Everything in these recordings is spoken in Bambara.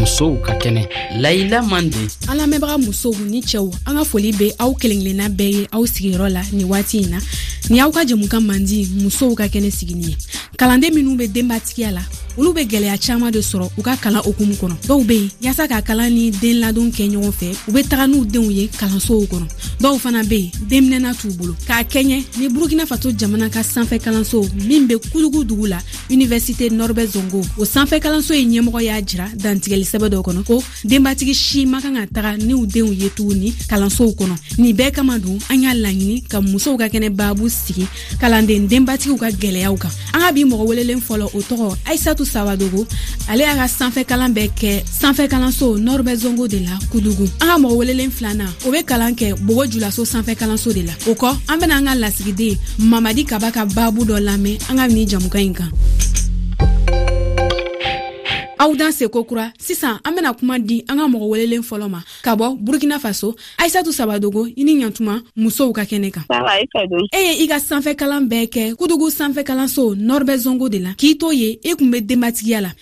musow ka kɛnɛ layila mande an lamɛnbaga musow ni cɛw an ka foli be aw kelenkelenna bɛɛ ye aw sigiyɔrɔ la ni waati in na ni aw ka jɛmukan mandi musow ka kɛnɛ sigini ye kalanden minw be denbatigiya la olu be gwɛlɛya caaman de sɔrɔ u ka kalan okumu kɔnɔ dɔw be yen yaasa ka kalan ni den ladon kɛ ɲɔgɔn fɛ u be taga n'u denw ye kalansow kɔnɔ dɔw fana be yen denminɛna t'u bolo k'a kɛɲɛ ni burukina faso jamana ka sanfɛ kalanso min be kulugu dugu la université nɔrɔbɛ zongo o sanfɛ kalanso ye ɲɛmɔgɔ y'a jira dantigɛli sɛbɛ dɔw kɔnɔ ko denbatigi si man kan ka taga ni u denw ye tuguni kalansow kɔnɔ nin bɛɛ kama dun an y'a laɲini ka musow ka kɛnɛ baabu sigi kalanden denbatigiw ka gwɛlɛyaw kan an ka bi mɔgɔ welelen fɔlɔ o tɔgɔ aisatu sawadogo ale y'a ka sanfɛ kalan bɛɛ kɛ sanfɛ kalanso nɔrɔbɛ zongo de la kudugu an ka mɔgɔ welelen filanan o be kalan kɛ bogo julaso sanfɛ kalanso de la o kɔ an bena an ka lasigiden mamadi kaba ka babu dɔ lamɛn an ka nin jamukan ɲi kan aw dan seko kura sisan an bena kuma di an ka mɔgɔ welelen fɔlɔ ma ka bɔ burkina faso aisatu sabadogo i ni ɲatuma musow ka kɛnɛ kan e ye i ka sanfɛ kalan bɛɛ kɛ kudugu sanfɛ kalanso nɔrbɛ zongo de la k'i to ye i kun be denbatigiya la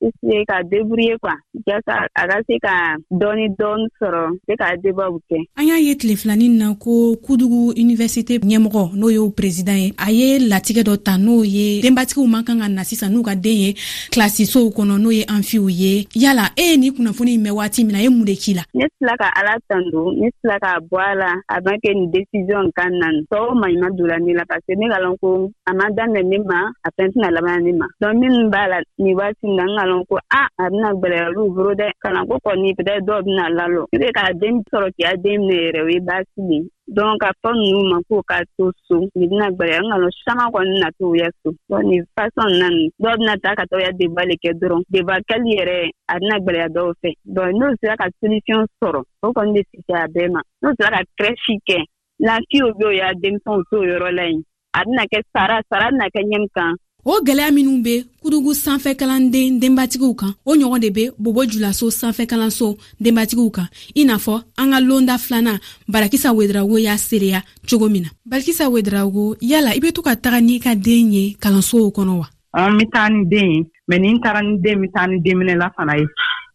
essayer ka débrouiller quoi jasa a ka se ka dɔɔni dɔɔni sɔrɔ se ka debaw kɛ an y'a ye tile filanin na ko kudugu université ɲɛmɔgɔ n'o y'o président ye a ye latigɛ dɔ ta n'o ye denbatigiw man kan ka na sisan n'u ka den ye kilasi sow kɔnɔ n'o ye anfiw ye yala e ye nin kunnafoni in mɛn waati min na e mun de k'i la ne sila ka ala tando ne sila k'a bɔ a la a ban kɛ nin décision kan nan tɔw maɲuma donna ne la parce que ne ka lɔn ko a ma daminɛ ne ma a fɛn tɛna laban ne ma donc minnu b'a la nin waati na n kalon ko a a bɛna gɛlɛya olu bolo dɛ kalanko kɔni peut-être dɔw bɛna lalo i bɛ k'a den sɔrɔ k'i ka den minɛ yɛrɛ o ye baasi de ye donc ka fɔ ninnu ma k'o ka to so nin bɛna gɛlɛya n kalon caman kɔni na to ya so donc nin façon na nin dɔw bɛna taa ka taa ya deba le kɛ dɔrɔn deba kɛli yɛrɛ a bɛna gɛlɛya dɔw fɛ donc n'o sera ka solution sɔrɔ o kɔni bɛ fisaya bɛɛ ma n'o sera ka crèche kɛ lafiyew bɛ y'a denmisɛnw to yɔrɔ la yen a bɛna kɛ sara sara bɛna kɛ ɲɛm kan o gwɛlɛya minw be kurugu sanfɛ kalanden denbatigiw kan o ɲɔgɔn de be bobo julaso sanfɛ kalanso denbatigiw kan i n'a fɔ an ka londa filana barakisa wederago y'a seereya cogo min na barakisa wederago yala i be to ka taga n'i ka den ye kalansow kɔnɔ wa an bɛ taa ni den ye mɛ ni n taara ni den bɛ taa ni denminɛla fana ye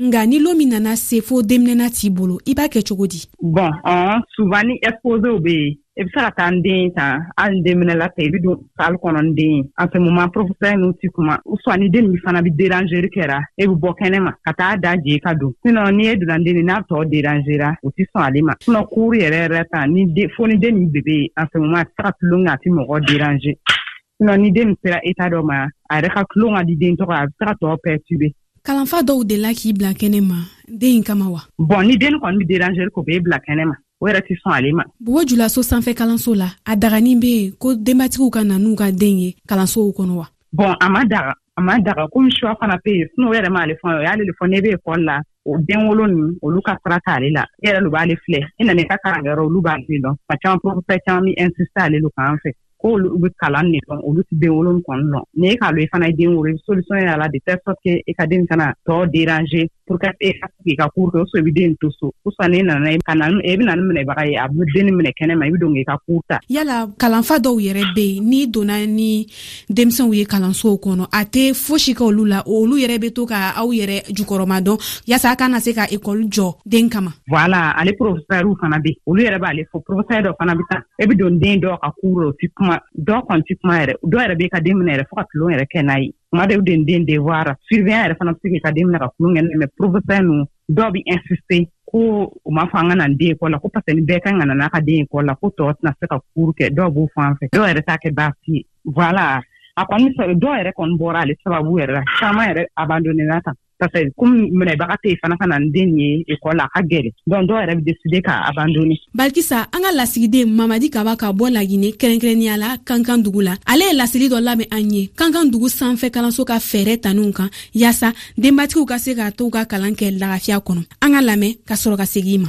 nga ni lo min nana se fo denminɛna t'i bolo i b'a kɛ cogo di bɔn ɔn suvan ni ɛpozew be yen i be se ka taa n den ta hali n denminɛla tɛ i be don sali kɔnɔ n den ye an se moman profesɛr n'u ti kuma uswa ni den min fana be derangeri kɛra i e be bɔ kɛnɛ ma ka taa da jee ka don sinɔ n'i ye donna den ni n'a tɔɔ derangera u ti sɔn ale ma sinɔ kuuru yɛrɛ yɛrɛ ta ni fo ni den min bebe ye an se moman a ti se ka tulon kɛ a ti mɔgɔ derange Sinon ni den sera eta dɔ ma a yɛrɛ ka tulon ka di den tɔgɔ a bɛ se ka tɔɔ pɛsibe kalanfa dɔw de la k'i bila kɛnɛ ma den in kama wa bɔn ni den kɔni bɛ derangeri ko b'e bila kɛnɛ ma o yɛrɛ tɛ sɔn ale ma bogo julaso sanfɛ kalanso la a daganin bɛ yen ko denbatigiw ka na n'u ka den ye kalansow kɔnɔ wa bɔn a ma daga a ma daga komi suwa fana bɛ yen sin'o yɛrɛ m'ale fɔ o y'ale le fɔ ne bɛ ekɔli la o den wolo nin olu ka sira t'ale la e yɛrɛ lu b'ale filɛ i nana i ka karankɛyɔrɔ olu b'a den dɔn fa caman profesɛ caman b'i insiste ale lu k'an fɛ ko olu bɛ kalan de dɔn olu tɛ den wolon kɔni dɔn ni e k'a dɔn i fana ye den wolo i bɛ solution y'a la de telle sorte que e ka den kana tɔ déranger pour que e ka sigi ka cours kɛ o sɔrɔ i bɛ den to so ou soit n'e nana ka na e bɛ na ni minɛbaga ye a bɛ den ni minɛ kɛnɛma i bɛ don k'i ka cours ta. yala kalanfa dɔw yɛrɛ bɛ yen n'i donna ni denmisɛnw ye kalansow kɔnɔ a tɛ fosi kɛ olu la olu yɛrɛ bɛ to ka aw yɛrɛ jukɔrɔma dɔn yaasa a kana se ka ekɔli jɔ den kama. voilà ale professeur fana bɛ yen olu yɛrɛ b'ale fɔ professeur dɔ fana bɛ taa e bɛ don den dɔw ka kuru o ti kuma dɔw kɔni ti kuma yɛrɛ dɔw yɛrɛ b'i ka den minɛ yɛrɛ fo ka tulon yɛrɛ kɛ n'a ye kuma dɔw den den de wara surveillant yɛrɛ fana bɛ se k'i ka den minɛ ka tulon kɛ mɛ professeur ninnu dɔw bɛ insister ko u ma fɔ an ka na den kɔ la ko parce que ni bɛɛ kan ka na n'a ka den kɔ la ko tɔɔ tɛna se ka kuru kɛ dɔw b'o fɔ an fɛ dɔw yɛrɛ t'a kɛ baasi ye voilà a kɔni dɔw yɛrɛ kɔni bɔra ale sababu yɛrɛ la caman yɛrɛ abandonnera tan parce que komi minɛbaga tɛ fana ka na n den ye ekɔli la a ka gɛrɛ dɔn dɔw yɛrɛ bɛ deside ka abandoni balikisa an ka lasigiden mamadi kaba ka bɔ lagine kɛrɛnkɛrɛnnenya la kankan dugu la ale ye laseli dɔ labɛn an ye kankan dugu sanfɛ kalanso ka fɛɛrɛ taninw kan yaasa denbatigiw ka se ka to ka kalan kɛ lagafiya kɔnɔ an ka lamɛn ka sɔrɔ ka segin ma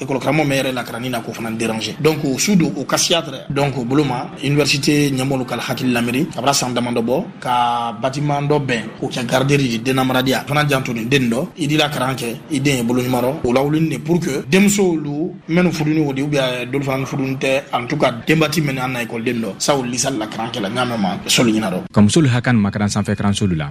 Ekɔlikaramɔgɔ mɛn yɛrɛ laka na ko fana dranse dɔn ko su don o kasiya dɔn ko bolo ma iite ɲɛmuru ka hakili lamini a san dama dɔ bɔ ka batima dɔ bɛn o kɛ garidri den namaruyadiya fana jan tun ni den dɔ i dira kalan kɛ i den ye bolo ɲuman o la wuli de pur que denmuso olu minnu furu o de bɛ don furu tɛ an tu ka denbati minɛ an na ikɔden dɔ sa lisa laka kɛlɛ ɲa ma so ɲɛna dɔn ka muso hakɛ makaran sanfɛkaso la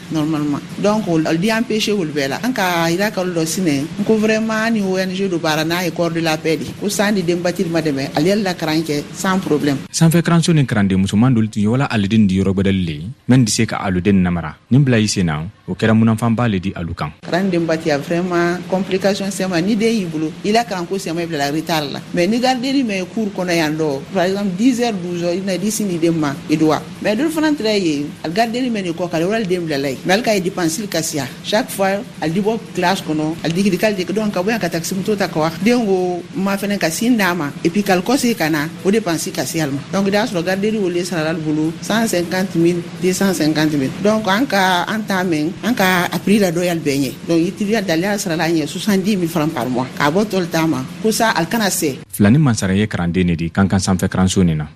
normalement donc olu bɛ empêcher olu bɛɛ la an ka jira kalo dɔ sinɛ n ko vraiment ni ONG do baara n'a ye corps de la paix de ko san di denbatiri ma dɛmɛ ale yɛrɛ la karan kɛ sans problème sanfɛ kalanso ni kalanden musoman dolu tun ye wala aliden di yɔrɔ gbɛdɛli le mɛn di se ka aluden namara nin bila i sen na o kɛra munanfanba le di alu kan karan denbatiya vraiment complication sɛma ni den y'i bolo i la karanko sɛma i bilala retard la mais ni garderi mɛ cour kɔnɔ yan dɔ par exemple 10 heures 12 heures i na di sin di den ma i dowa mɛ dulu fana tɛ ye a gaden bɛ nin kɔ ka wɛrɛ den bilala ye mɛ ka ye di pansi ka siya sa fɔ a dibɔ kilasi kɔnɔ a digirika de dɔn ka bɔ yan ka taamuso ta kɔ den ko ma fana ka sin d'a ma epi kalikɔsi ka na o de pansi ka siya ma dɔnku y'a sɔrɔ gaden wele sarara bolo san san kan den san san kan tɛmɛ dɔn an ka an t'a mɛn an ka a piri la dɔyali bɛn ye dɔnku i tiriya daya sarala an ye susandi min fana pa k'a bɔ tɔli taama ma ko sa ali kana se filani masaren ye kalanden de di kan kan sanfɛ kalanso nin na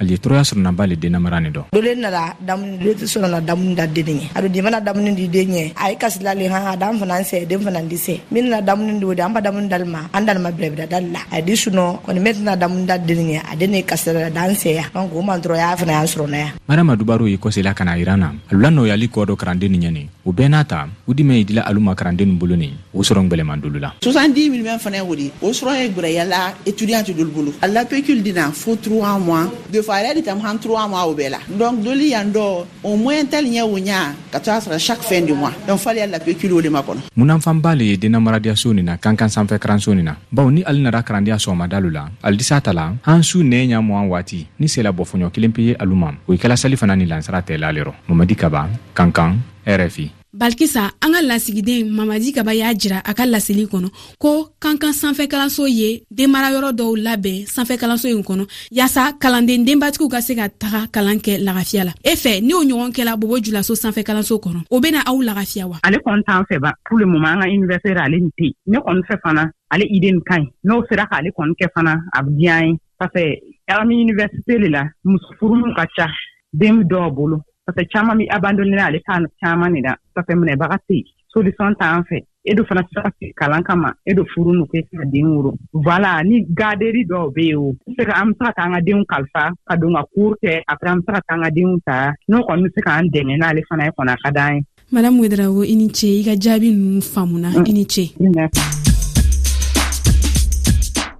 ale tɔɔrɔya sɔrɔnaba le denna mara nin dɔn dole nana damunileti sɔrɔna damu da den ye a don dimana damu di den ye a ye kasilalen han a dan fana an sɛ den fana di se min na damu don de an ba damu dali ma an dalima bilabida dali la a di sunɔ kɔni bɛ tɛna damu da den ye a den ye kasila dan sɛya an ko man dɔrɔnya fana y'an sɔrɔnaya marama dubaru y'i kɔsila ka na iran na a la nɔyali kɔ dɔ karanden nin ɲɛni o bɛɛ n'a ta u dimɛ ye dila alu ma karanden nin bolo nin o sɔrɔ n gwɛlɛman dolu la 70 miliyɔn fana o de o sɔrɔ ye gwɛrɛyala etudiyanti dolu bolo a lapekili dina fo 3 mois defaayɛrɛ di tam han 3 mois o bɛɛ la donc doli yan dɔ o moyen tali ɲɛ o ɲa ka to a sɔrɔ chaque fin de mois donc fali ya lapekili o le ma kɔnɔ munanfanba le ye dennamaradiyaso nin na kankan sanfɛ karanso nin na bawo ni ali nara karandiya sɔgɔmadalu la alidisa ta la han su nɛɛ ɲa mugan waati ni sela bɔfɔɲɔ kelen pe ye alu ma o i kɛla sali fana ni lansara tɛla le rɔ mamadi kaba kankan rfi balikisa an ka lasigiden mamaji kaba y'a jira a ka laseli kɔnɔ ko kankan sanfɛkalanso ye denmarayɔrɔ dɔw labɛn sanfɛkalanso in kɔnɔ yaasa kalanden denbatigiw ka se ka taga kalan kɛ lagafiya la e fɛ ni o ɲɔgɔn kɛla bobo julaso sanfɛkalanso kɔnɔ o bena aw lagafiya wa ale kɔni t'an fɛ ba pour le moment an ka université ale ni te ne kɔni fɛ fana ale ide nin ka ɲi n'o sera k'ale kɔni kɛ fana a bɛ diya ye parce que an bɛ université le la muso furumu ka ca den dɔw bolo parce que caman bɛ abandonner ale kan caman de la parce que minɛbaga tɛ yen solution t'an fɛ e dun fana sera se kalan kama e dun furu n'u kɛ ka den wolo voilà ni gaderi dɔw bɛ yen o se ka an bɛ se ka taa ka denw kalifa ka don ka cours kɛ après an bɛ se ka taa ka denw ta n'o kɔni bɛ se k'an dɛmɛ n'ale fana ye kɔni a ka d'an ye madame wedrago i ni ce i ka jaabi nunu faamuna mm. i ni ce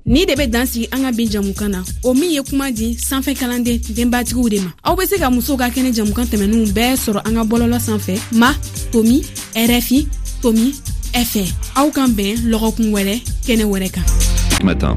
ni de bɛ dan sigi an ka bin jamukan na o min ye kuma di sanfɛ kalanden denbatigiw de ma aw bɛ se ka musow ka kɛnɛ jamukan tɛmɛninw bɛɛ sɔrɔ an ka bɔlɔlɔ sanfɛ ma tomi rfi tomi fɛ aw kan bɛn lɔgɔkun wɛrɛ kɛnɛ wɛrɛ kan matin